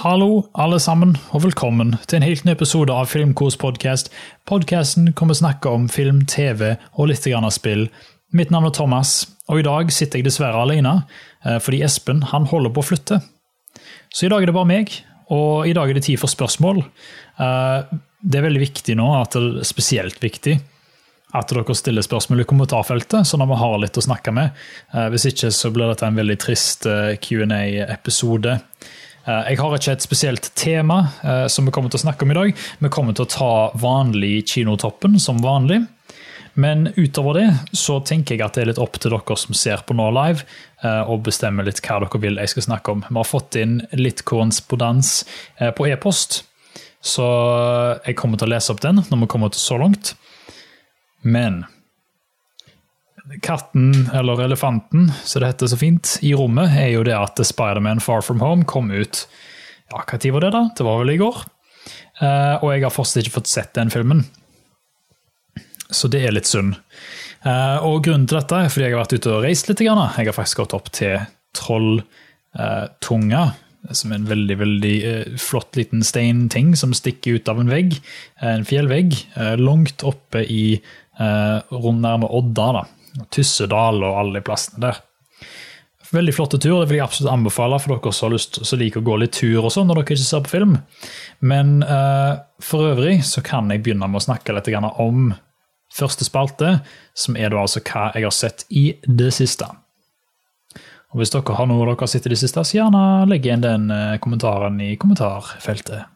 Hallo, alle sammen, og velkommen til en helt ny episode av Filmkos podkast. Podkasten kommer snakke om film, TV og litt grann av spill. Mitt navn er Thomas, og i dag sitter jeg dessverre alene, eh, fordi Espen han holder på å flytte. Så i dag er det bare meg, og i dag er det tid for spørsmål. Eh, det er veldig viktig nå, at det er spesielt viktig, at dere stiller spørsmål i kommentarfeltet, sånn at vi har litt å snakke med. Eh, hvis ikke så blir dette en veldig trist Q&A-episode. Jeg har ikke et spesielt tema som vi kommer til å snakke om i dag. Vi kommer til å ta vanlig Kinotoppen som vanlig. Men utover det så tenker jeg at det er litt opp til dere som ser på nå live, å bestemme litt hva dere vil jeg skal snakke om. Vi har fått inn litt korrespondans på e-post, så jeg kommer til å lese opp den når vi kommer til så langt. Men katten, eller elefanten, som det heter så fint, i rommet, er jo det at Spiderman Far From Home kom ut Ja, hva tid var det, da? Det var vel i går. Og jeg har fortsatt ikke fått sett den filmen. Så det er litt synd. Og grunnen til dette er fordi jeg har vært ute og reist litt. Grann. Jeg har faktisk gått opp til Trolltunga, som er en veldig veldig flott liten steinting som stikker ut av en vegg. En fjellvegg langt oppe i rundt nærme Odda. da. Tyssedal og alle de plassene der. Veldig flotte tur, det vil jeg absolutt anbefale for dere som lyst som liker å gå litt tur og sånn når dere ikke ser på film. Men uh, for øvrig så kan jeg begynne med å snakke litt om første spalte, som er da altså hva jeg har sett i det siste. Og Hvis dere har noe dere har sett i det siste, så gjerne legg igjen den kommentaren i kommentarfeltet.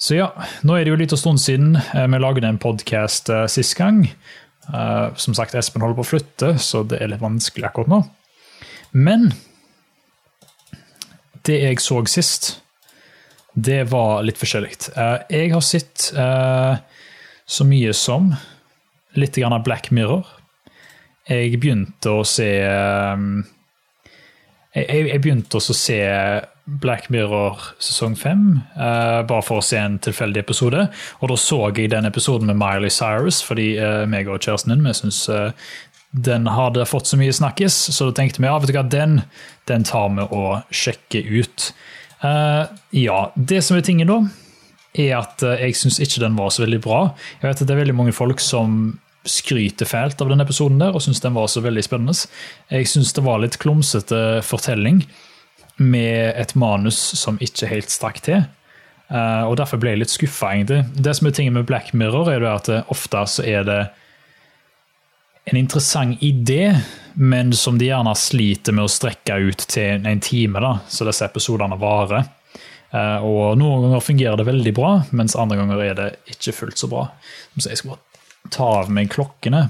Så ja, nå er det jo litt stund siden vi lagde en podkast sist gang. Som sagt, Espen holder på å flytte, så det er litt vanskelig akkurat nå. Men det jeg så sist, det var litt forskjellig. Jeg har sett så mye som litt grann av Black Mirror. Jeg begynte å se Jeg, begynte å se Black Mirror sesong fem, bare for å se en tilfeldig episode. Og da så jeg den episoden med Miley Cyrus, fordi meg og kjæresten din vi syns den hadde fått så mye snakkes, så da tenkte vi ja, vet du hva, den, den tar vi og sjekker ut. ja, det som er tingen da, er at jeg syns ikke den var så veldig bra. Jeg vet at Det er veldig mange folk som skryter fælt av den episoden der og syns den var så veldig spennende. Jeg syns det var litt klumsete fortelling med et manus som ikke helt stakk til. og Derfor ble jeg litt skuffa. Det som er tingen med Black Mirror, er at ofte så er det en interessant idé, men som de gjerne sliter med å strekke ut til en time, da, så disse episodene varer. Og Noen ganger fungerer det veldig bra, mens andre ganger er det ikke fullt så bra. Så jeg skal bare ta av meg klokkene,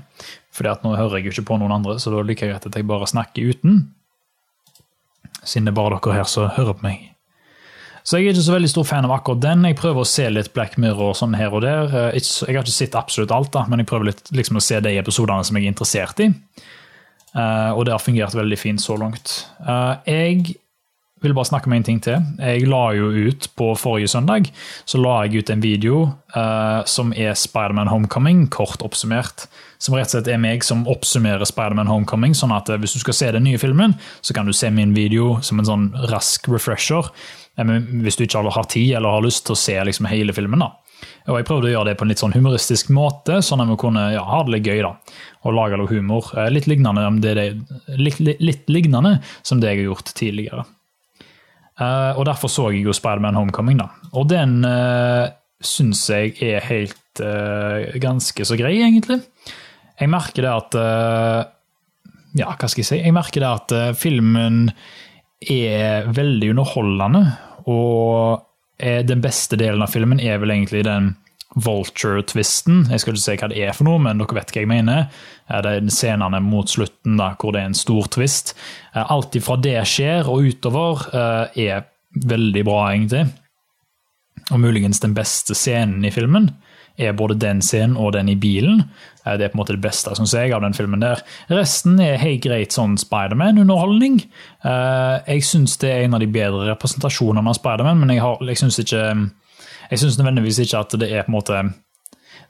for nå hører jeg jo ikke på noen andre, så da liker jeg at jeg bare snakker uten. Siden det er bare dere her som hører på meg. Så jeg er ikke så veldig stor fan av akkurat den. Jeg prøver å se litt Black Mirror sånn her og der. Jeg har ikke sett absolutt alt, da, men jeg prøver litt, liksom, å se de episodene som jeg er interessert i. Og det har fungert veldig fint så langt. Jeg vil bare snakke om en ting til. Jeg la jo ut på forrige søndag så la jeg ut en video uh, som er Spiderman Homecoming, kort oppsummert. Som rett og slett er meg som oppsummerer Spiderman Homecoming. sånn at hvis du skal se den nye filmen, så kan du se min video som en sånn rask refresher. Hvis du ikke har tid eller har lyst til å se liksom hele filmen. da. Og Jeg prøvde å gjøre det på en litt sånn humoristisk måte, sånn at vi kunne ja, ha det litt gøy. da, Og lage litt humor. Litt lignende, det, litt, litt, litt lignende som det jeg har gjort tidligere. Uh, og Derfor så jeg jo Spiderman Homecoming. da. Og den uh, syns jeg er helt uh, ganske så grei, egentlig. Jeg merker det at uh, Ja, hva skal jeg si? Jeg merker det at filmen er veldig underholdende. Og den beste delen av filmen er vel egentlig den vulture-twisten. Jeg skal ikke si hva det er for noe, men dere vet hva jeg mener. Det er scenene mot slutten da, hvor det er en stor twist. Alt ifra det skjer og utover er veldig bra, egentlig. Og muligens den beste scenen i filmen er både den scenen og den i bilen. Det er på en måte det beste synes jeg, av den filmen der. Resten er helt greit sånn Spiderman-underholdning. Jeg syns det er en av de bedre representasjonene av Spiderman, men jeg, har, jeg syns ikke jeg syns nødvendigvis ikke at det er på en måte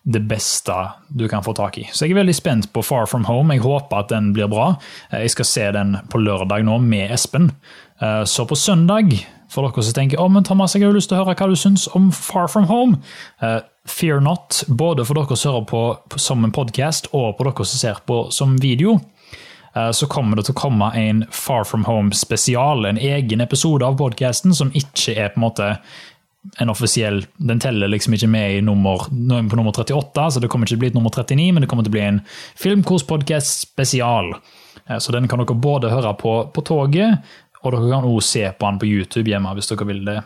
det beste du kan få tak i. Så jeg er veldig spent på Far From Home. Jeg håper at den blir bra. Jeg skal se den på lørdag nå med Espen. Eh, så på søndag, for dere som tenker oh, men Thomas, jeg har jo lyst til å høre hva du syns om Far From Home, eh, fear not, både for dere som hører på, på som en podkast, og på dere som ser på som video, eh, så kommer det til å komme en Far From Home-spesial, en egen episode av podkasten som ikke er på en måte en offisiell Den teller liksom ikke med i nummer, på nummer 38, så det kommer ikke til å bli et nummer 39, men det kommer til å bli en filmkorspodkast spesial. Så den kan dere både høre på på toget, og dere kan også se på den på YouTube hjemme hvis dere vil det.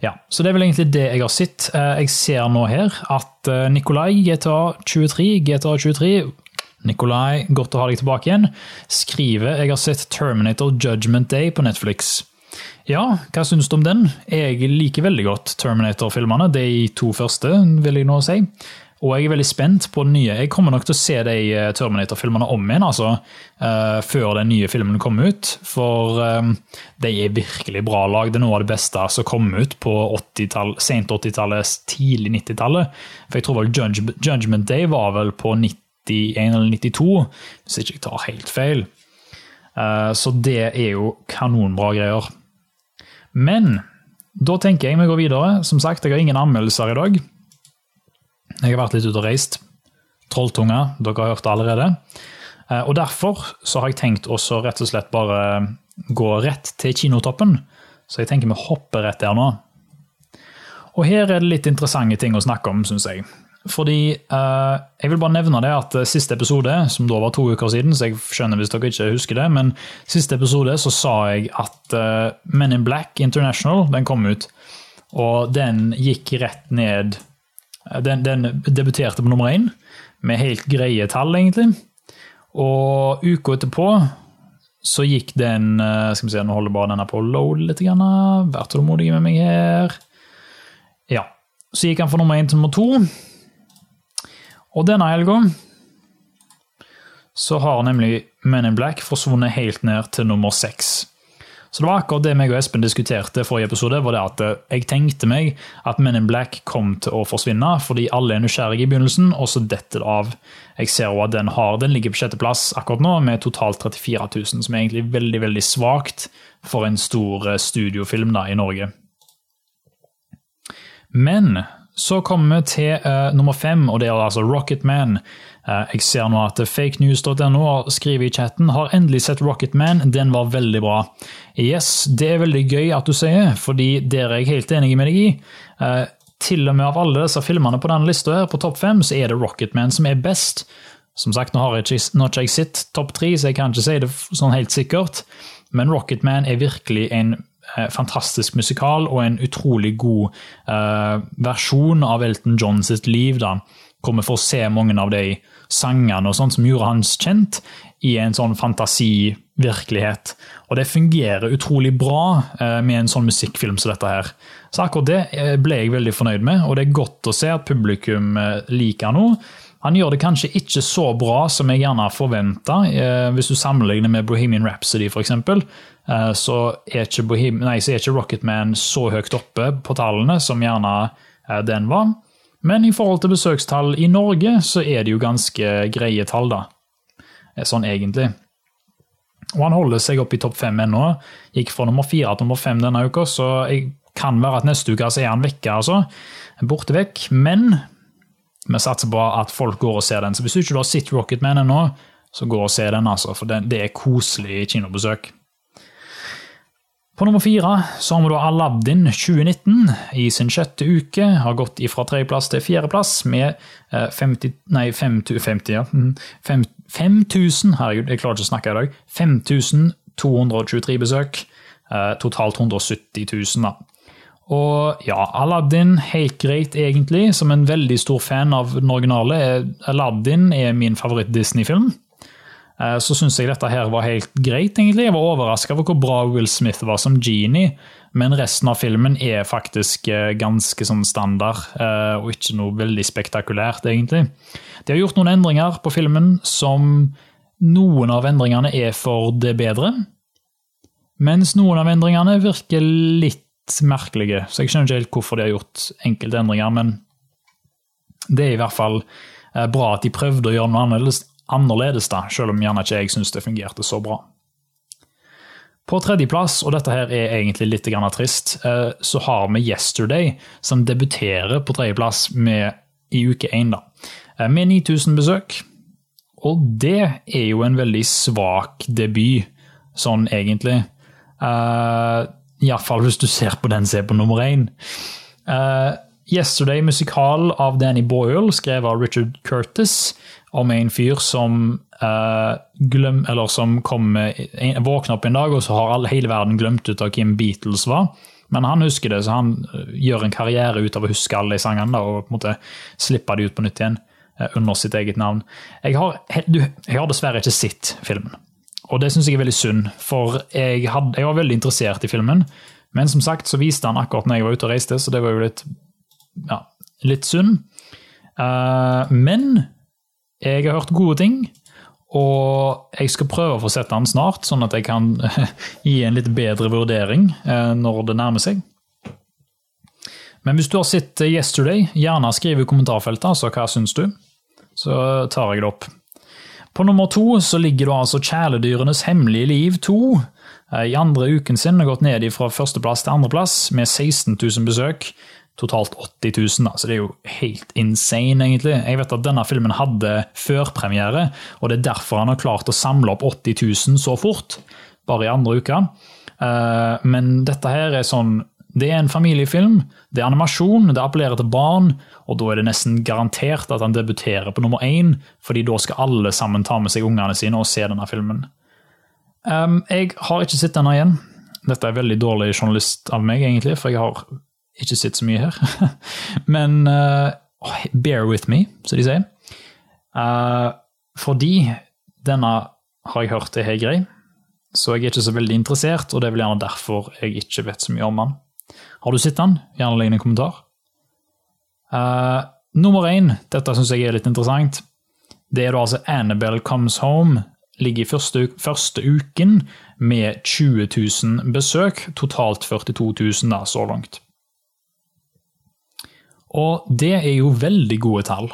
Ja, så det er vel egentlig det jeg har sett. Eh, jeg ser nå her at eh, Nikolai, GTA 23, GTA 23 Nikolai, godt å ha deg tilbake igjen. Skriver jeg har sett Terminator Judgment Day på Netflix. Ja, hva syns du om den? Jeg liker veldig godt Terminator-filmene. De to første, vil jeg nå si. Og jeg er veldig spent på den nye. Jeg kommer nok til å se de eh, Terminator-filmene om igjen, altså, uh, før den nye filmen kommer ut. For um, de er virkelig bra lag. Det er noe av det beste som kom ut på 80 sent 80-tallet, tidlig 90-tallet. For jeg tror vel Judge, Judgment Day var vel på 91 eller 92, hvis ikke jeg tar helt feil. Uh, så det er jo kanonbra greier. Men da tenker jeg vi går videre. Som sagt, jeg har ingen anmeldelser i dag. Jeg har vært litt ute og reist. Trolltunga, dere har hørt det allerede. Eh, og Derfor så har jeg tenkt å rett og slett bare gå rett til kinotoppen. Så jeg tenker vi hopper rett der nå. Og her er det litt interessante ting å snakke om, syns jeg. Fordi eh, Jeg vil bare nevne det at siste episode, som da var to uker siden, så jeg skjønner hvis dere ikke husker det, men siste episode så sa jeg at eh, Men in Black International den kom ut. Og den gikk rett ned den, den debuterte på nummer én, med helt greie tall, egentlig. Og uka etterpå så gikk den eh, Skal vi se, nå holder bare denne på load litt. Vær tålmodig med meg her. Ja. Så gikk han fra nummer én til nummer to. Og denne helga så har nemlig Men in Black forsvunnet helt ned til nummer seks. Så det var akkurat det meg og Espen diskuterte forrige episode. var det at eh, Jeg tenkte meg at Men in Black kom til å forsvinne fordi alle er nysgjerrige i begynnelsen, og så detter det av. Jeg ser også at den, har, den ligger på sjetteplass akkurat nå, med totalt 34 000, som er egentlig veldig veldig svakt for en stor eh, studiofilm da, i Norge. Men så kommer vi til uh, nummer fem, og det er altså Rocketman. Uh, jeg ser nå at fakenews.no skriver i chatten har endelig sett Rocketman, den var veldig bra. Yes, det er veldig gøy at du sier, fordi der er jeg helt enig med deg i. Uh, til og med av alle disse filmene på denne lista her, på topp fem, så er det Rocketman som er best. Som sagt, nå har jeg ikke, nå har jeg sett topp tre, så jeg kan ikke si det sånn helt sikkert. Men Rocketman er virkelig en Eh, fantastisk musikal og en utrolig god eh, versjon av Elton John sitt liv. da, Hvor vi får se mange av de sangene og sånt som gjorde hans kjent, i en sånn fantasivirkelighet. Og det fungerer utrolig bra eh, med en sånn musikkfilm som dette her. Så akkurat det ble jeg veldig fornøyd med, og det er godt å se at publikum uh, liker noe. Han gjør det kanskje ikke så bra som jeg gjerne forventa, hvis du sammenligner med Bohemian Rhapsody f.eks. Eh, så Bohem, nei, så er ikke Rocketman så høyt oppe på tallene som gjerne eh, den var. Men i forhold til besøkstall i Norge, så er det jo ganske greie tall, da. Eh, sånn egentlig. Og han holder seg opp i topp fem ennå. Gikk fra nummer fire til nummer fem denne uka, så jeg kan være at neste uke så er han vekke, altså. Borte vekk. Men vi satser på at folk går og ser den. Så hvis du ikke har sett Rocketman ennå, så gå og se den, altså. For det, det er koselig kinobesøk. På nummer fire så har vi da Aladdin 2019 i sin sjette uke. Har gått fra tredjeplass til fjerdeplass med 50, eh, nei, 50, ja. 5000 mm, Herregud, jeg klarer ikke å snakke i dag. 5223 besøk. Eh, totalt 170 000, da. Og ja, Aladdin, helt greit egentlig. Som en veldig stor fan av den originale. Aladdin er min favoritt-Disney-film. Eh, så syns jeg dette her var helt greit, egentlig. Jeg var overraska over hvor bra Will Smith var som Genie, men resten av filmen er faktisk eh, ganske sånn standard, eh, og ikke noe veldig spektakulært, egentlig. De har gjort noen endringer på filmen som noen av endringene er for det bedre, mens noen av endringene virker litt merkelige. Så jeg skjønner ikke helt hvorfor de har gjort enkelte endringer, men det er i hvert fall bra at de prøvde å gjøre noe annerledes, annerledes, da, selv om gjerne ikke jeg syns det fungerte så bra. På tredjeplass, og dette her er egentlig litt trist, eh, så har vi Yesterday, som debuterer på tredjeplass i uke én, da, med 9000 besøk. Og det er jo en veldig svak debut, sånn egentlig. Uh, Iallfall hvis du ser på den som er på nummer én. Uh, Yesterday, musikal av Danny Boyle, skrevet av Richard Curtis, om en fyr som uh, glem, eller som kommer, våkner opp en dag, og så har all, hele verden glemt ut av hvem Beatles var. Men han husker det, så han eh, gjør en karriere ut av å huske alle de sangene og på en måte slipper de ut på nytt igjen under sitt eget navn. Jeg har, du, jeg har dessverre ikke sett filmen, og det syns jeg er veldig synd. For jeg, had, jeg var veldig interessert i filmen, men som sagt så viste han akkurat når jeg var ute og reiste, så det var jo litt, ja, litt synd. Uh, men jeg har hørt gode ting. Og jeg skal prøve å få sett den snart, sånn at jeg kan gi en litt bedre vurdering uh, når det nærmer seg. Men hvis du har sett Yesterday, gjerne skriv i kommentarfeltet altså hva syns du. Så tar jeg det opp. På nummer to så ligger da altså Kjæledyrenes hemmelige liv 2. Eh, I andre uken sin har gått ned fra førsteplass til andreplass med 16 000 besøk totalt 80 000, da, så det er jo helt insane, egentlig. Jeg vet at denne filmen hadde førpremiere, og det er derfor han har klart å samle opp 80 000 så fort, bare i andre uka. Eh, men dette her er sånn Det er en familiefilm, det er animasjon, det appellerer til barn, og da er det nesten garantert at han debuterer på nummer én, fordi da skal alle sammen ta med seg ungene sine og se denne filmen. Um, jeg har ikke sett denne igjen. Dette er veldig dårlig journalist av meg, egentlig, for jeg har ikke sett så mye her. Men uh, bear with me, som de sier. Uh, fordi denne har jeg hørt er helt grei, så jeg er ikke så veldig interessert, og det er vel gjerne derfor jeg ikke vet så mye om den. Har du sett den? Gjerne legg en kommentar. Uh, nummer én, dette syns jeg er litt interessant. Det er da altså Annabelle Comes Home. Ligger i første, første uken med 20 000 besøk. Totalt 42 000 da, så langt. Og det er jo veldig gode tall.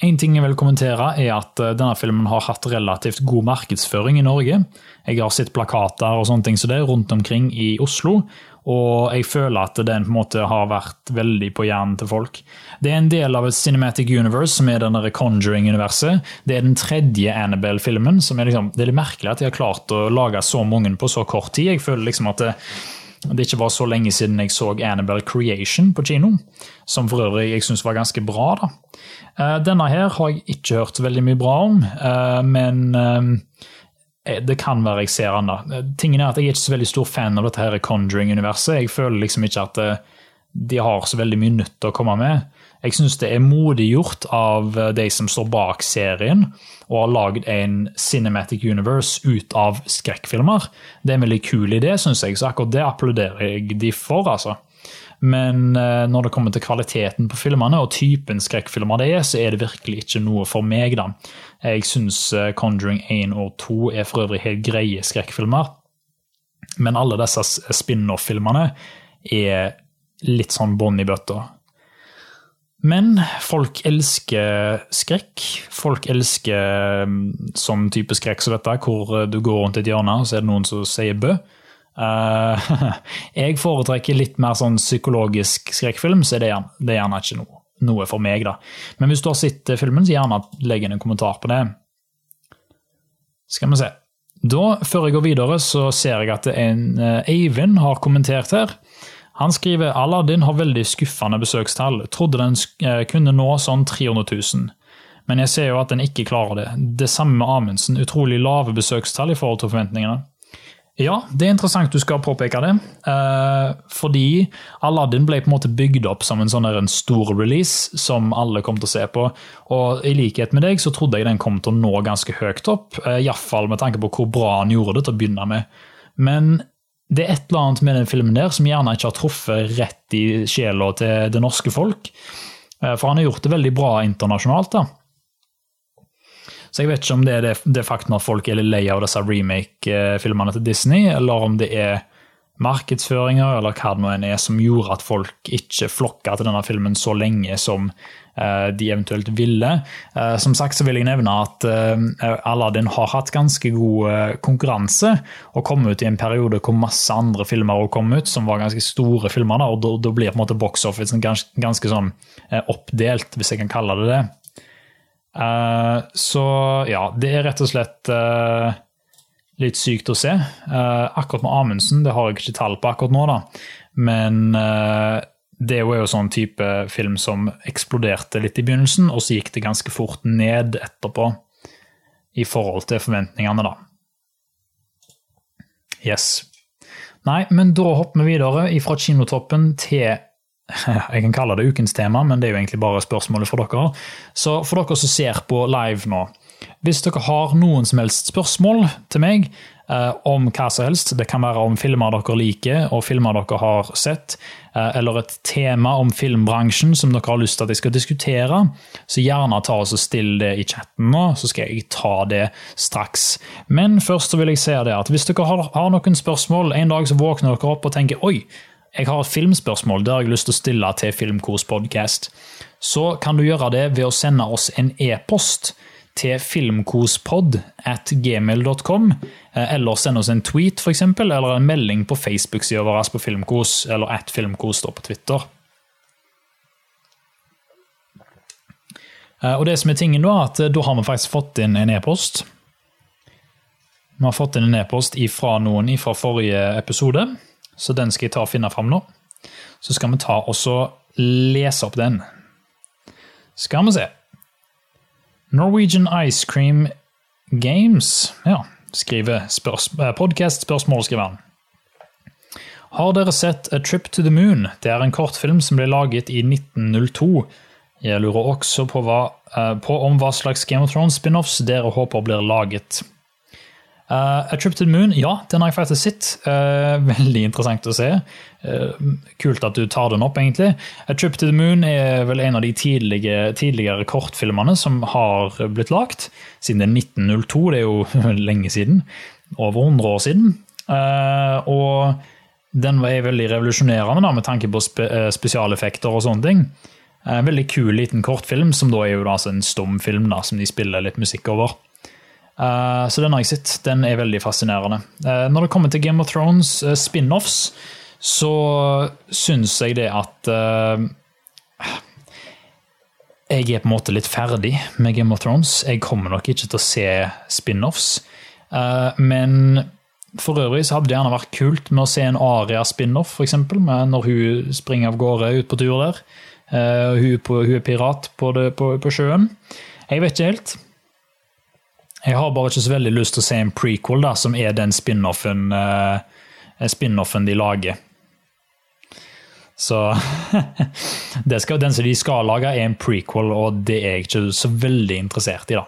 En ting jeg vil kommentere, er at eh, denne filmen har hatt relativt god markedsføring i Norge. Jeg har sett plakater og sånne ting som det rundt omkring i Oslo, og jeg føler at den på en måte har vært veldig på hjernen til folk. Det er en del av et Cinematic Universe, som er denne Conjuring-universet. Det er den tredje Annabelle-filmen. som er liksom, Det er litt merkelig at de har klart å lage så mange på så kort tid. Jeg føler liksom at det, det ikke var så lenge siden jeg så Annabelle Creation på kino, som for øvrig jeg syns var ganske bra. da. Eh, denne her har jeg ikke hørt veldig mye bra om, eh, men eh, det kan være jeg ser han, da. Tingen er at Jeg er ikke så veldig stor fan av dette her Conjuring-universet. Jeg føler liksom ikke at de har så veldig mye nytt å komme med. Jeg syns det er modig gjort av eh, de som står bak serien, og har lagd en Cinematic Universe ut av skrekkfilmer. Det er en veldig kul idé, syns jeg, så akkurat det applauderer jeg de for. altså. Men eh, når det kommer til kvaliteten på filmene og typen skrekkfilmer det er, så er det virkelig ikke noe for meg. da. Jeg syns eh, Conjuring 1 og 2 er for øvrig helt greie skrekkfilmer. Men alle disse spin-off-filmene er litt sånn bånn i bøtta. Men folk elsker skrekk. Folk elsker mm, sånn type skrekk som dette, hvor du går rundt et hjørne, og så er det noen som sier bø. Uh, jeg foretrekker litt mer sånn psykologisk skrekkfilm, så er det, det er gjerne ikke noe, noe, for meg. da. Men hvis du har sett filmen, så gjerne legg inn en kommentar på det. Skal vi se. Da, Før jeg går videre, så ser jeg at en uh, Eivind har kommentert her. Han skriver Aladdin har veldig skuffende besøkstall. Trodde den eh, kunne nå sånn 300 000. Men jeg ser jo at den ikke klarer det. Det samme med Amundsen. Utrolig lave besøkstall i forhold til forventningene. Ja, det er interessant du skal påpeke det. Eh, fordi Aladdin ble på en måte bygd opp som en sånn en stor release som alle kom til å se på. Og i likhet med deg så trodde jeg den kom til å nå ganske høyt opp. Eh, Iallfall med tanke på hvor bra han gjorde det til å begynne med. Men det er et eller annet med den filmen der som gjerne ikke har truffet rett i sjela til det norske folk. Eh, for han har gjort det veldig bra internasjonalt. da. Så jeg vet ikke om det er det, det faktum at folk er litt lei av disse remake-filmene til Disney, eller om det er markedsføringer eller hva det nå enn er som gjorde at folk ikke flokka til denne filmen så lenge som uh, de eventuelt ville. Uh, som sagt så vil jeg nevne at Aladdin har hatt ganske god konkurranse og kom ut i en periode hvor masse andre filmer kom ut, som var ganske store filmer. og Da, blir på en måte box office ganske, ganske sånn oppdelt, hvis jeg kan kalle det det. Så ja, det er rett og slett litt sykt å se. Uh, akkurat med Amundsen det har jeg ikke tall på akkurat nå, da. men uh, det er jo sånn type film som eksploderte litt i begynnelsen, og så gikk det ganske fort ned etterpå i forhold til forventningene, da. Yes. Nei, men da hopper vi videre fra kinotoppen til jeg kan kalle det ukens tema, men det er jo egentlig bare spørsmålet for dere. Så for dere som ser på live nå, hvis dere har noen som helst spørsmål til meg eh, om hva som helst, det kan være om filmer dere liker og filmer dere har sett, eh, eller et tema om filmbransjen som dere har lyst til at jeg skal diskutere, så gjerne ta oss og still det i chatten nå, så skal jeg ta det straks. Men først så vil jeg si det at hvis dere har, har noen spørsmål, en dag så våkner dere opp og tenker oi, jeg har et filmspørsmål det har jeg lyst til å stille til Filmkos podcast, så kan du gjøre det ved å sende oss en e-post til filmkospod at gmail.com, eh, eller sende oss en tweet for eksempel, eller en melding på Facebook-sida vår på Filmkos, eller at Filmkos på Twitter. Eh, og det som er tingen Da at eh, da har vi faktisk fått inn en e-post. Vi har fått inn en e-post fra noen fra forrige episode, så den skal jeg ta og finne fram nå. Så skal vi ta og lese opp den. Skal vi se. Norwegian Ice Cream Games ja, skriver spørs eh, podcast spørsmålskriveren. Har dere sett A Trip to the Moon? Det er en kortfilm som ble laget i 1902. Jeg lurer også på, hva, eh, på om hva slags Game of Thrones spin-offs dere håper blir laget. Uh, A Trip to the Moon, ja, den har jeg faktisk sett. Uh, veldig interessant å se. Uh, kult at du tar den opp, egentlig. A Trip to the Moon er vel en av de tidlige, tidligere kortfilmene som har blitt lagt. Siden det er 1902, det er jo lenge siden. Over 100 år siden. og den var veldig revolusjonerende med tanke på spe, spesialeffekter og sånne ting. En veldig kul liten kortfilm, som da er jo da, altså en stumfilm som de spiller litt musikk over. Uh, så den har jeg sett. Den er veldig fascinerende. Uh, når det kommer til Game of Thrones uh, spin-offs, så syns jeg det at Jeg er på en måte litt ferdig med Game of Thrones. Jeg kommer nok ikke til å se spin-offs. men for øvrig så hadde det gjerne vært kult med å se en Aria-spin-off, f.eks. Når hun springer av gårde ut på tur der. Hun, på, hun, er pirat på, det, på, på sjøen. Jeg vet ikke helt. Jeg har bare ikke så veldig lyst til å se en prequel, da, som er den spin-offen uh, spin de lager. Så skal, Den som de skal lage, er en prequel, og det er jeg ikke så veldig interessert i, da,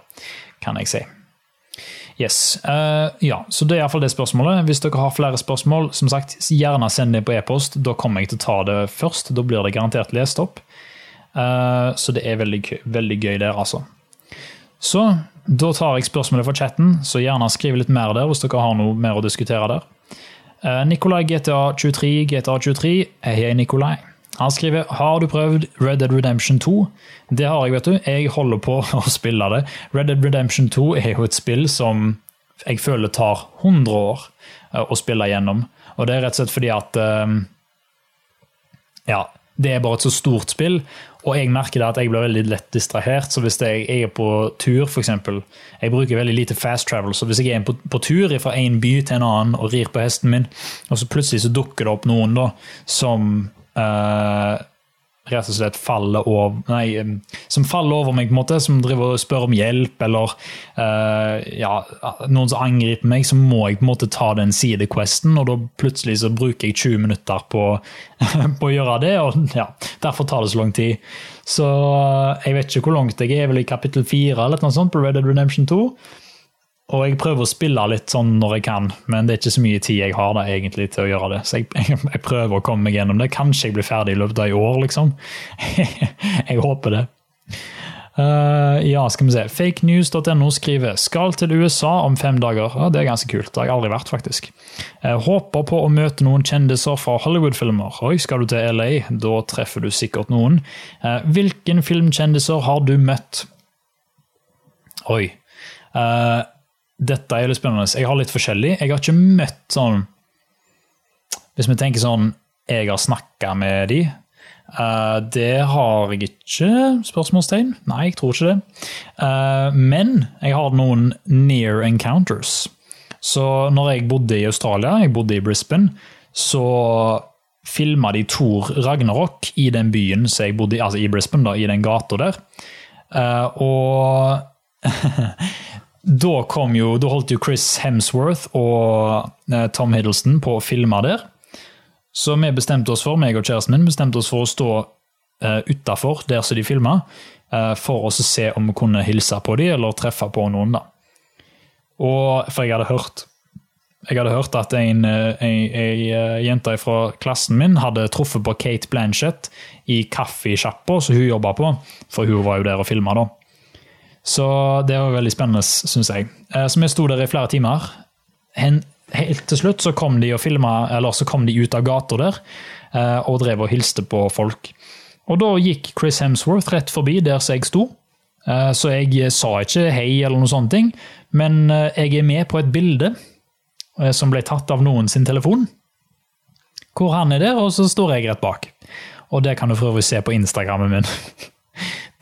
kan jeg si. Yes. Uh, ja, så det er iallfall det spørsmålet. Hvis dere har flere spørsmål, som sagt, gjerne send det på e-post. Da kommer jeg til å ta det først. Da blir det garantert lest opp. Uh, så det er veldig, veldig gøy der, altså. Så da tar jeg spørsmålet fra chatten, så gjerne skriv litt mer der hvis dere har noe mer å diskutere der. Eh, Nikolai GTA23, GTA23. Hei, hei, Nikolai. Han skriver har du prøvd Red Dead Redemption 2. Det har jeg, vet du. Jeg holder på å spille det. Red Dead Redemption 2 er jo et spill som jeg føler tar 100 år eh, å spille gjennom. Og det er rett og slett fordi at eh, Ja, det er bare et så stort spill, og jeg merker da at jeg blir veldig lett distrahert. Så hvis jeg, er på tur, f.eks. Jeg bruker veldig lite fast travel, så hvis jeg er på, på tur fra en by til en annen og rir på hesten min, og så plutselig så dukker det opp noen da, som uh, rett og slett faller over Nei, som faller over meg, på en måte, som driver og spør om hjelp, eller uh, ja, noen som angriper meg, så må jeg på en måte ta den sidequesten, og da plutselig så bruker jeg 20 minutter på, på å gjøre det, og ja, derfor tar det så lang tid. Så uh, jeg vet ikke hvor langt jeg er, vel i kapittel 4 eller noe sånt på Red Dead Redemption 2. Og jeg prøver å spille litt sånn når jeg kan, men det er ikke så mye tid jeg har da egentlig til å gjøre det. Så jeg, jeg prøver å komme meg gjennom det. Kanskje jeg blir ferdig i løpet av i år, liksom. jeg håper det. Uh, ja, skal vi se. Fakenews.no skriver 'Skal til USA om fem dager'. Ja, Det er ganske kult. Det har jeg aldri vært, faktisk. Uh, håper på å møte noen kjendiser fra Hollywood-filmer. Oi, skal du til LA? Da treffer du sikkert noen. Uh, hvilken filmkjendiser har du møtt? Oi. Dette er litt spennende. Jeg har litt forskjellig. Jeg har ikke møtt sånn Hvis vi tenker sånn Jeg har snakka med de Uh, det har jeg ikke? Spørsmålstegn. Nei, jeg tror ikke det. Uh, men jeg har noen near encounters. Så når jeg bodde i Australia, jeg bodde i Brisbane, så filma de Thor Ragnarok i den byen som jeg bodde i, altså i Brisbane, da, i den gata der. Uh, og da jo Da holdt jo Chris Hemsworth og Tom Hiddleston på å filme der. Så vi bestemte oss for, meg og kjæresten min bestemte oss for å stå uh, utafor der som de filma, uh, for å se om vi kunne hilse på dem eller treffe på noen. da. Og, For jeg hadde hørt jeg hadde hørt at eh, en jente fra klassen min hadde truffet på Kate Blanchett i kaffesjappa som hun jobba på, for hun var jo der og filma, da. Så det var veldig spennende, syns jeg. Så vi sto der i flere timer. Helt til slutt så kom de eller så kom de ut av gata der eh, og drev og hilste på folk. Og da gikk Chris Hemsworth rett forbi der som jeg sto. Eh, så jeg sa ikke hei eller noe sånne ting, men eh, jeg er med på et bilde som ble tatt av noen sin telefon. Hvor han er der, og så står jeg rett bak. Og det kan du for øvrig se på Instagrammen min.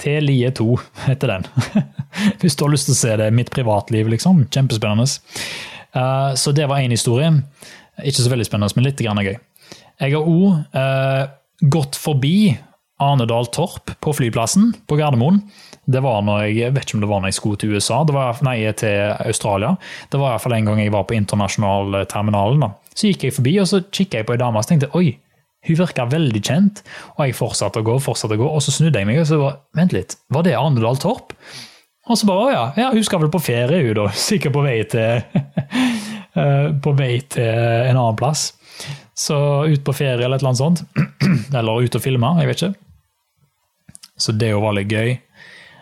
T-lie2 heter den. Hvis du har lyst til å se det, mitt privatliv, liksom. Kjempespennende. Uh, så det var én historie. Ikke så veldig spennende, men litt gøy. Jeg har òg eh, gått forbi Arnedal Torp på flyplassen på Gardermoen. Det var når jeg, jeg vet ikke om det var når jeg skulle til USA, det var, nei, til Australia. Det var i hvert fall en gang jeg var på internasjonalterminalen. Så gikk jeg forbi, og så kikka jeg på ei dame og tenkte oi, hun virka veldig kjent. Og jeg fortsatte å gå, fortsatte å gå, og så snudde jeg meg og så var, vent litt, var det Arnedal Torp? Og så bare, ja, ja, hun skal vel på ferie, hun da. Sikkert på vei til eh, På vei til en annen plass. Så ut på ferie eller et eller annet sånt. Eller ut og filme, jeg vet ikke. Så det var litt gøy.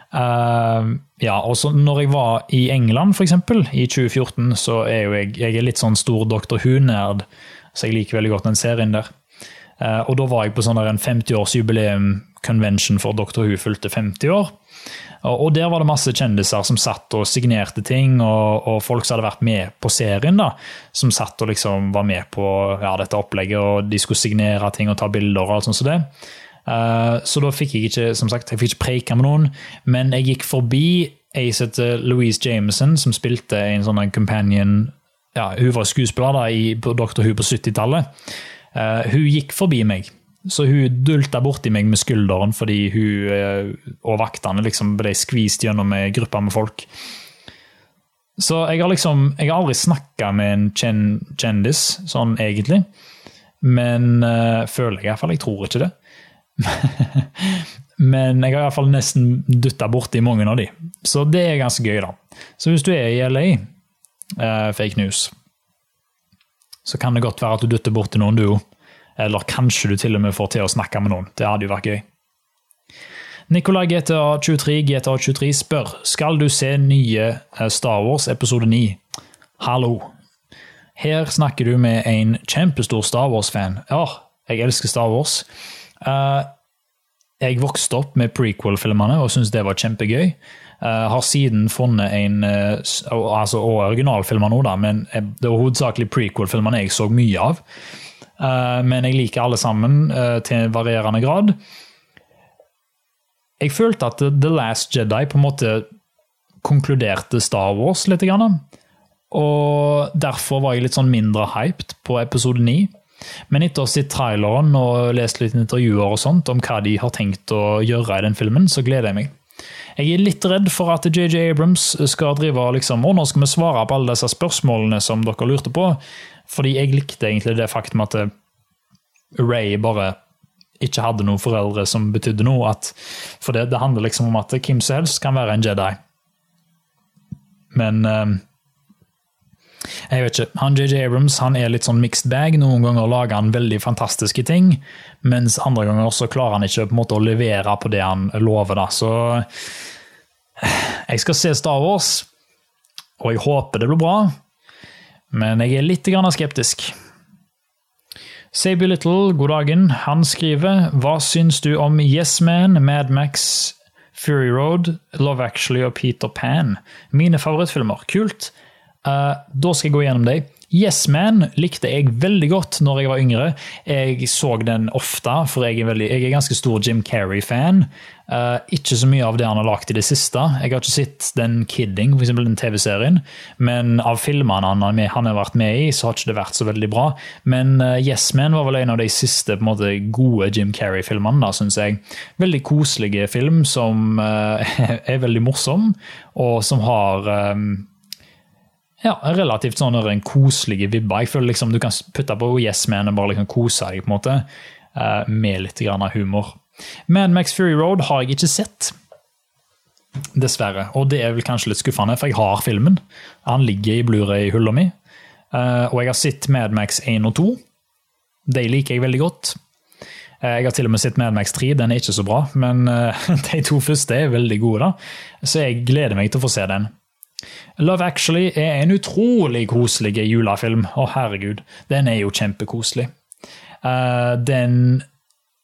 Uh, ja, og så når jeg var i England, f.eks., i 2014, så er jo jeg, jeg er litt sånn stor Dr. Who-nerd, så jeg liker veldig godt den serien der. Uh, og da var jeg på sånn en 50-årsjubileum-convention for Dr. Who fulgte 50 år. Og der var det masse kjendiser som satt og signerte ting, og, og folk som hadde vært med på serien, da, som satt og liksom var med på ja, dette opplegget, og de skulle signere ting og ta bilder og alt sånt som det. Uh, så da fikk jeg ikke som sagt, jeg fikk ikke preika med noen, men jeg gikk forbi ei som heter Louise Jameson, som spilte en sånn companion ja, Hun var skuespiller da, i, Dr. Who på 70-tallet. Uh, hun gikk forbi meg. Så hun dulta borti meg med skulderen fordi hun uh, og vaktene liksom ble skvist gjennom ei gruppe med folk. Så jeg har liksom Jeg har aldri snakka med en kjendis, sånn egentlig. Men uh, føler jeg iallfall. Jeg tror ikke det. Men jeg har iallfall nesten dutta borti mange av de. Så det er ganske gøy, da. Så hvis du er i LA, uh, fake news, så kan det godt være at du dytter borti noen, du òg. Eller kanskje du til og med får til å snakke med noen. Det hadde jo vært gøy. Nikolai GTA23 GTA23 spør skal du se nye eh, Star Wars episode 9. Hallo. Her snakker du med en kjempestor Star Wars-fan. Ja, jeg elsker Star Wars. Uh, jeg vokste opp med prequel-filmene og syntes det var kjempegøy. Uh, har siden funnet en uh, altså, Og originalfilmer nå, da, men det var hovedsakelig prequel-filmene jeg så mye av. Eh, men jeg liker alle sammen eh, til en varierende grad. Jeg følte at The Last Jedi på en måte konkluderte Star Wars litt. Og derfor var jeg litt sånn mindre hyped på episode 9. Men etter å ha sett traileren og lest litt intervjuer og sånt om hva de har tenkt å gjøre i den filmen, så gleder jeg meg. Jeg er litt redd for at JJ Abrams skal drive og liksom, å, nå skal vi svare på alle disse spørsmålene som dere lurte på. Fordi jeg likte egentlig det faktum at eh, Ray bare ikke hadde noen foreldre som betydde noe. At, for det, det, handler liksom om at hvem som helst kan være en Jedi. Men um, jeg vet ikke. Han JJ Abrams han er litt sånn mixed bag. Noen ganger lager han veldig fantastiske ting, mens andre ganger så klarer han ikke på en måte å levere på det han lover. da. Så Jeg skal se Star Wars, og jeg håper det blir bra, men jeg er litt skeptisk. Saby Little, god dagen. Han skriver Hva syns du om Yes Man, Mad Max, Fury Road, Love Actually og Peter Pan? Mine favorittfilmer. Kult. Uh, da skal jeg gå gjennom dem. Yes Man likte jeg veldig godt når jeg var yngre. Jeg så den ofte, for jeg er, veldig, jeg er ganske stor Jim Carrey-fan. Uh, ikke så mye av det han har lagd i det siste. Jeg har ikke sett den Kidding, f.eks. den TV-serien, men av filmene han, han, har vært med i, så har ikke det vært så veldig bra. Men uh, Yes Man var vel en av de siste måte, gode Jim Carrey-filmene, syns jeg. Veldig koselige film som uh, er veldig morsom, og som har um, ja, relativt sånn en koselig vibbe. Jeg føler liksom du kan putte på Yes Man og bare liksom kose deg på en måte, uh, med litt grann av humor. Mad Max Fury Road har jeg ikke sett. Dessverre. Og det er vel kanskje litt skuffende, for jeg har filmen. Han ligger i Blu-ray-hylla mi. Uh, og jeg har sett Mad Max 1 og 2. De liker jeg veldig godt. Uh, jeg har til og med sett Mad Max 3, den er ikke så bra, men de to første er veldig gode. da. Så jeg gleder meg til å få se den. Love Actually er en utrolig koselig julefilm. Å, herregud. Den er jo kjempekoselig. Uh, den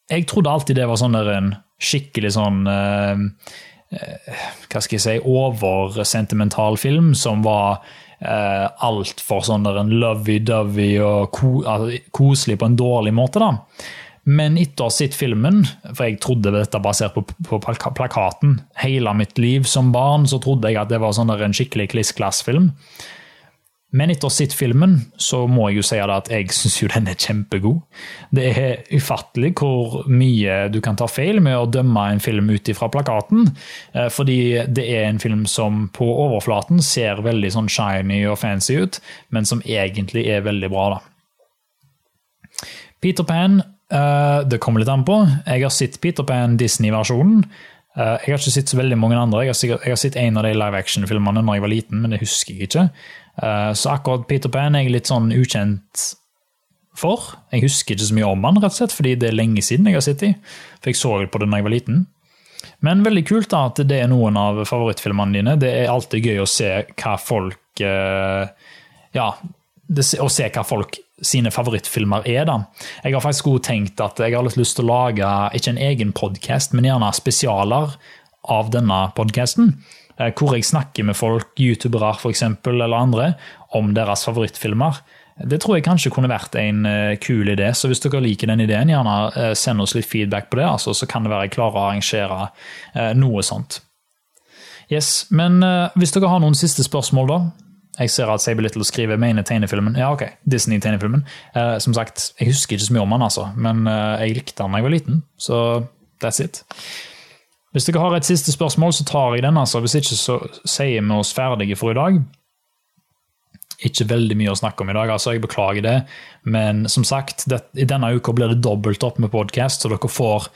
Jeg trodde alltid det var sånn der en skikkelig sånn uh, uh, Hva skal jeg si Oversentimental film som var uh, altfor sånn der en lovey-dovey og ko, altså, koselig på en dårlig måte. da. Men etter å ha sett filmen, for jeg trodde dette basert på, på, plakaten Hele mitt liv som barn så trodde jeg at det var sånn en skikkelig kliss-klass-film. Men etter å ha sett filmen, så må jeg jo si at jeg syns den er kjempegod. Det er ufattelig hvor mye du kan ta feil med å dømme en film ut ifra plakaten. Eh, fordi det er en film som på overflaten ser veldig sånn shiny og fancy ut, men som egentlig er veldig bra, da. Peter Pan det kommer litt an på. Jeg har sett Peter Pan Disney-versjonen. Uh, jeg har ikke sett så veldig mange andre. Jeg har, sett en av de live action-filmene når jeg var liten, men det husker jeg ikke. Uh, så akkurat Peter Pan er jeg litt sånn ukjent for. Jeg husker ikke så mye om han, rett og slett, fordi det er lenge siden jeg har sett de. For jeg så på det da jeg var liten. Men veldig kult da, at det er noen av favorittfilmene dine. Det er alltid gøy å se hva folk Ja, å se hva folk sine favorittfilmer er. da. Jeg har faktisk også tenkt at jeg har litt lyst til å lage ikke en egen podkast, men gjerne spesialer av denne podkasten. Eh, hvor jeg snakker med folk, youtubere f.eks., eller andre, om deres favorittfilmer. Det tror jeg kanskje kunne vært en uh, kul idé, så hvis dere liker den ideen, gjerne uh, send oss litt feedback på det, altså, så kan det være jeg klarer å arrangere noe sånt. Yes, Men hvis dere har noen siste spørsmål, da, jeg ser at Saber Little skriver mener tegnefilmen. Ja, ok, Disney-tegnefilmen. Uh, som sagt, jeg husker ikke så mye om han, altså, men uh, jeg likte han da jeg var liten. Så that's it. Hvis dere har et siste spørsmål, så tar jeg den. altså. Hvis ikke, så sier vi oss ferdige for i dag. Ikke veldig mye å snakke om i dag, altså. Jeg beklager det. Men som sagt, det, i denne uka blir det dobbelt opp med podkast, så dere får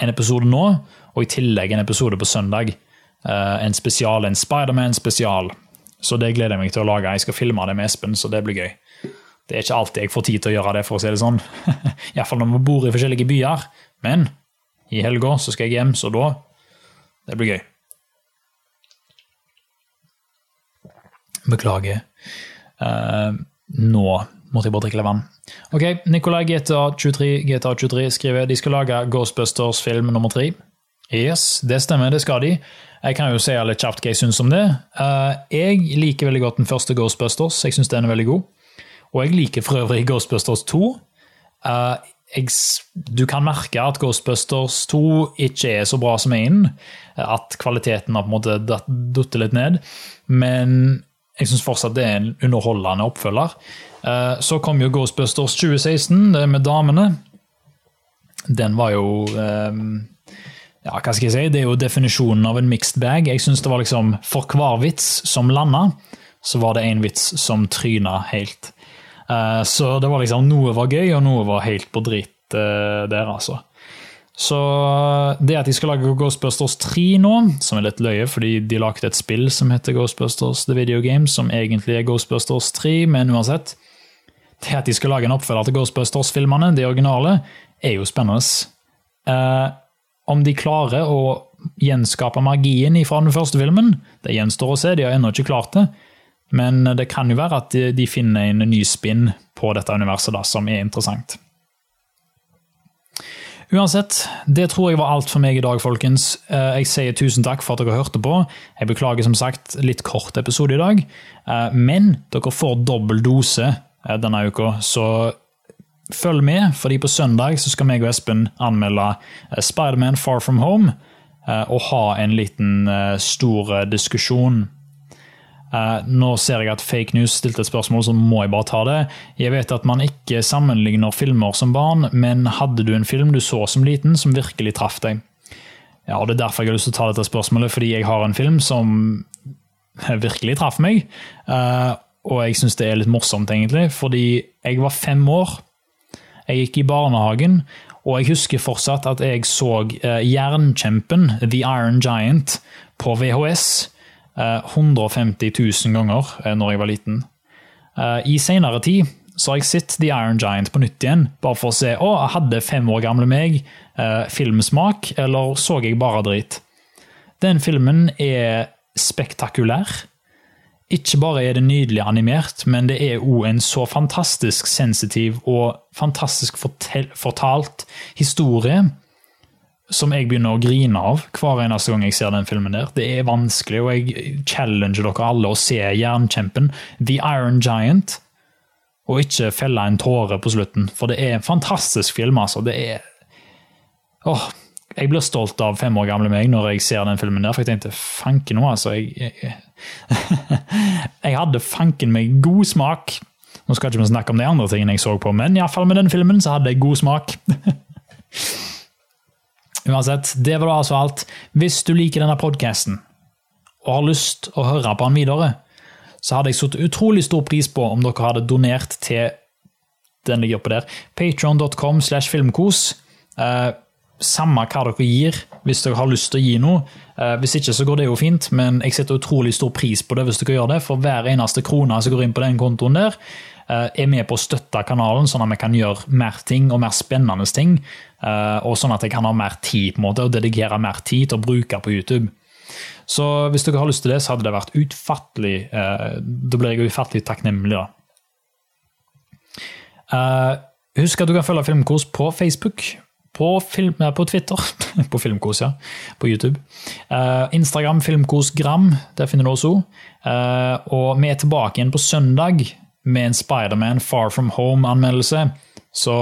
en episode nå, og i tillegg en episode på søndag. Uh, en spesial, en Spiderman-spesial. Så det gleder jeg meg til å lage. Jeg skal filme det med Espen, så det blir gøy. Det er ikke alltid jeg får tid til å gjøre det, for å si det sånn. Iallfall når vi bor i forskjellige byer. Men i helga så skal jeg hjem, så da Det blir gøy. Beklager. Uh, nå måtte jeg bare drikke litt vann. Ok, Nikolai GTA23, GTA23 skriver de skal lage Ghostbusters-film nummer tre. Yes, det stemmer, det skal de. Jeg kan jo si litt kjapt hva jeg syns om det. Eh, jeg liker veldig godt den første Ghostbusters. Jeg syns den er veldig god. Og jeg liker for øvrig Ghostbusters 2. Eh, jeg, du kan merke at Ghostbusters 2 ikke er så bra som 1. At kvaliteten har på en måte datt litt ned. Men jeg syns fortsatt det er en underholdende oppfølger. Eh, så kom jo Ghostbusters 2016, det med damene. Den var jo ja, hva skal jeg si, Det er jo definisjonen av en mixed bag. Jeg synes det var liksom, For hver vits som landa, så var det én vits som tryna helt. Uh, så det var liksom noe var gøy, og noe var helt på dritt uh, der, altså. Så det at de skal lage Ghostbusters 3 nå, som er litt løye, fordi de lagde et spill som heter Ghostbusters The Video Game, som egentlig er Ghostbusters 3, men uansett Det at de skal lage en oppfølger til Ghostbusters-filmene, de originale, er jo spennende. Uh, om de klarer å gjenskape magien fra den første filmen. Det gjenstår å se, de har ennå ikke klart det. Men det kan jo være at de finner en ny spinn på dette universet da, som er interessant. Uansett, det tror jeg var alt for meg i dag, folkens. Eh, jeg sier tusen takk for at dere hørte på. Jeg beklager som sagt litt kort episode i dag, eh, men dere får dobbel dose eh, denne uka, så følg med, fordi på søndag så skal meg og Espen anmelde Spiderman Far From Home og ha en liten stor diskusjon nå ser jeg at Fake News stilte et spørsmål, så må jeg bare ta det. Jeg vet at man ikke sammenligner filmer som barn, men hadde du en film du så som liten som virkelig traff deg? Ja, og Det er derfor jeg har lyst til å ta dette spørsmålet, fordi jeg har en film som virkelig traff meg. Og jeg syns det er litt morsomt, egentlig, fordi jeg var fem år. Jeg gikk i barnehagen, og jeg husker fortsatt at jeg så uh, Jernkjempen, The Iron Giant, på VHS 150 eh, 000 ganger eh, når jeg var liten. Eh, I senere tid så har jeg sett The Iron Giant på nytt igjen, bare for å se å, hadde fem år gamle meg filmsmak, eller så jeg bare drit. Den filmen er spektakulær. Ikke bare er det nydelig animert, men det er òg en så fantastisk sensitiv og fantastisk fortalt historie som jeg begynner å grine av hver eneste gang jeg ser den filmen. der. Det er vanskelig, og jeg challenger dere alle å se Jernkjempen, The Iron Giant, og ikke felle en tåre på slutten. For det er en fantastisk film, altså. Det er Åh, jeg blir stolt av fem år gamle meg når jeg ser den filmen der, for jeg tenkte fanken nå, altså. Jeg, jeg, jeg hadde fanken meg god smak. Nå skal ikke vi snakke om de andre tingene jeg så på, men iallfall med den filmen så hadde jeg god smak. Uansett, det var altså alt. Hvis du liker denne podkasten og har lyst å høre på den videre, så hadde jeg satt utrolig stor pris på om dere hadde donert til den ligger oppe der. Patron.com slash filmkos. Eh, samme hva dere gir, hvis dere har lyst til å gi noe. Eh, hvis ikke så går det jo fint, men jeg setter utrolig stor pris på det hvis dere gjør det. For hver eneste krone som går inn på den kontoen der, eh, er med på å støtte kanalen, sånn at vi kan gjøre mer ting og mer spennende ting. Eh, og sånn at jeg kan ha mer tid på en måte, og dedikere mer tid til å bruke på YouTube. Så hvis dere har lyst til det, så hadde det vært utfattelig Da blir jeg ufattelig takknemlig, da. Husk at du kan følge Filmkurs på Facebook. På, film, på Twitter. på Filmkos, ja. På YouTube. Instagram Filmkosgram. Der finner du oss òg. og vi er tilbake igjen på søndag med en Spiderman Far From Home-anmeldelse. Så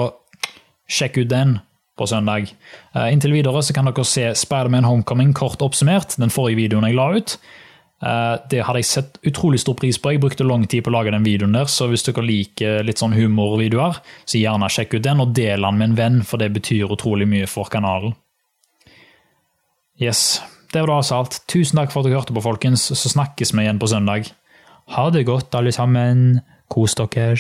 sjekk ut den på søndag. Uh, inntil videre så kan dere se Spiderman Homecoming kort oppsummert, den forrige videoen jeg la ut. Uh, det hadde jeg sett utrolig stor pris på. Jeg brukte lang tid på å lage den videoen der, så hvis dere liker litt sånn humorvideoer, så gjerne sjekk ut den, og del den med en venn, for det betyr utrolig mye for kanalen. Yes, det var da altså alt. Tusen takk for at dere hørte på, folkens. Så snakkes vi igjen på søndag. Ha det godt, alle sammen. Kos dere.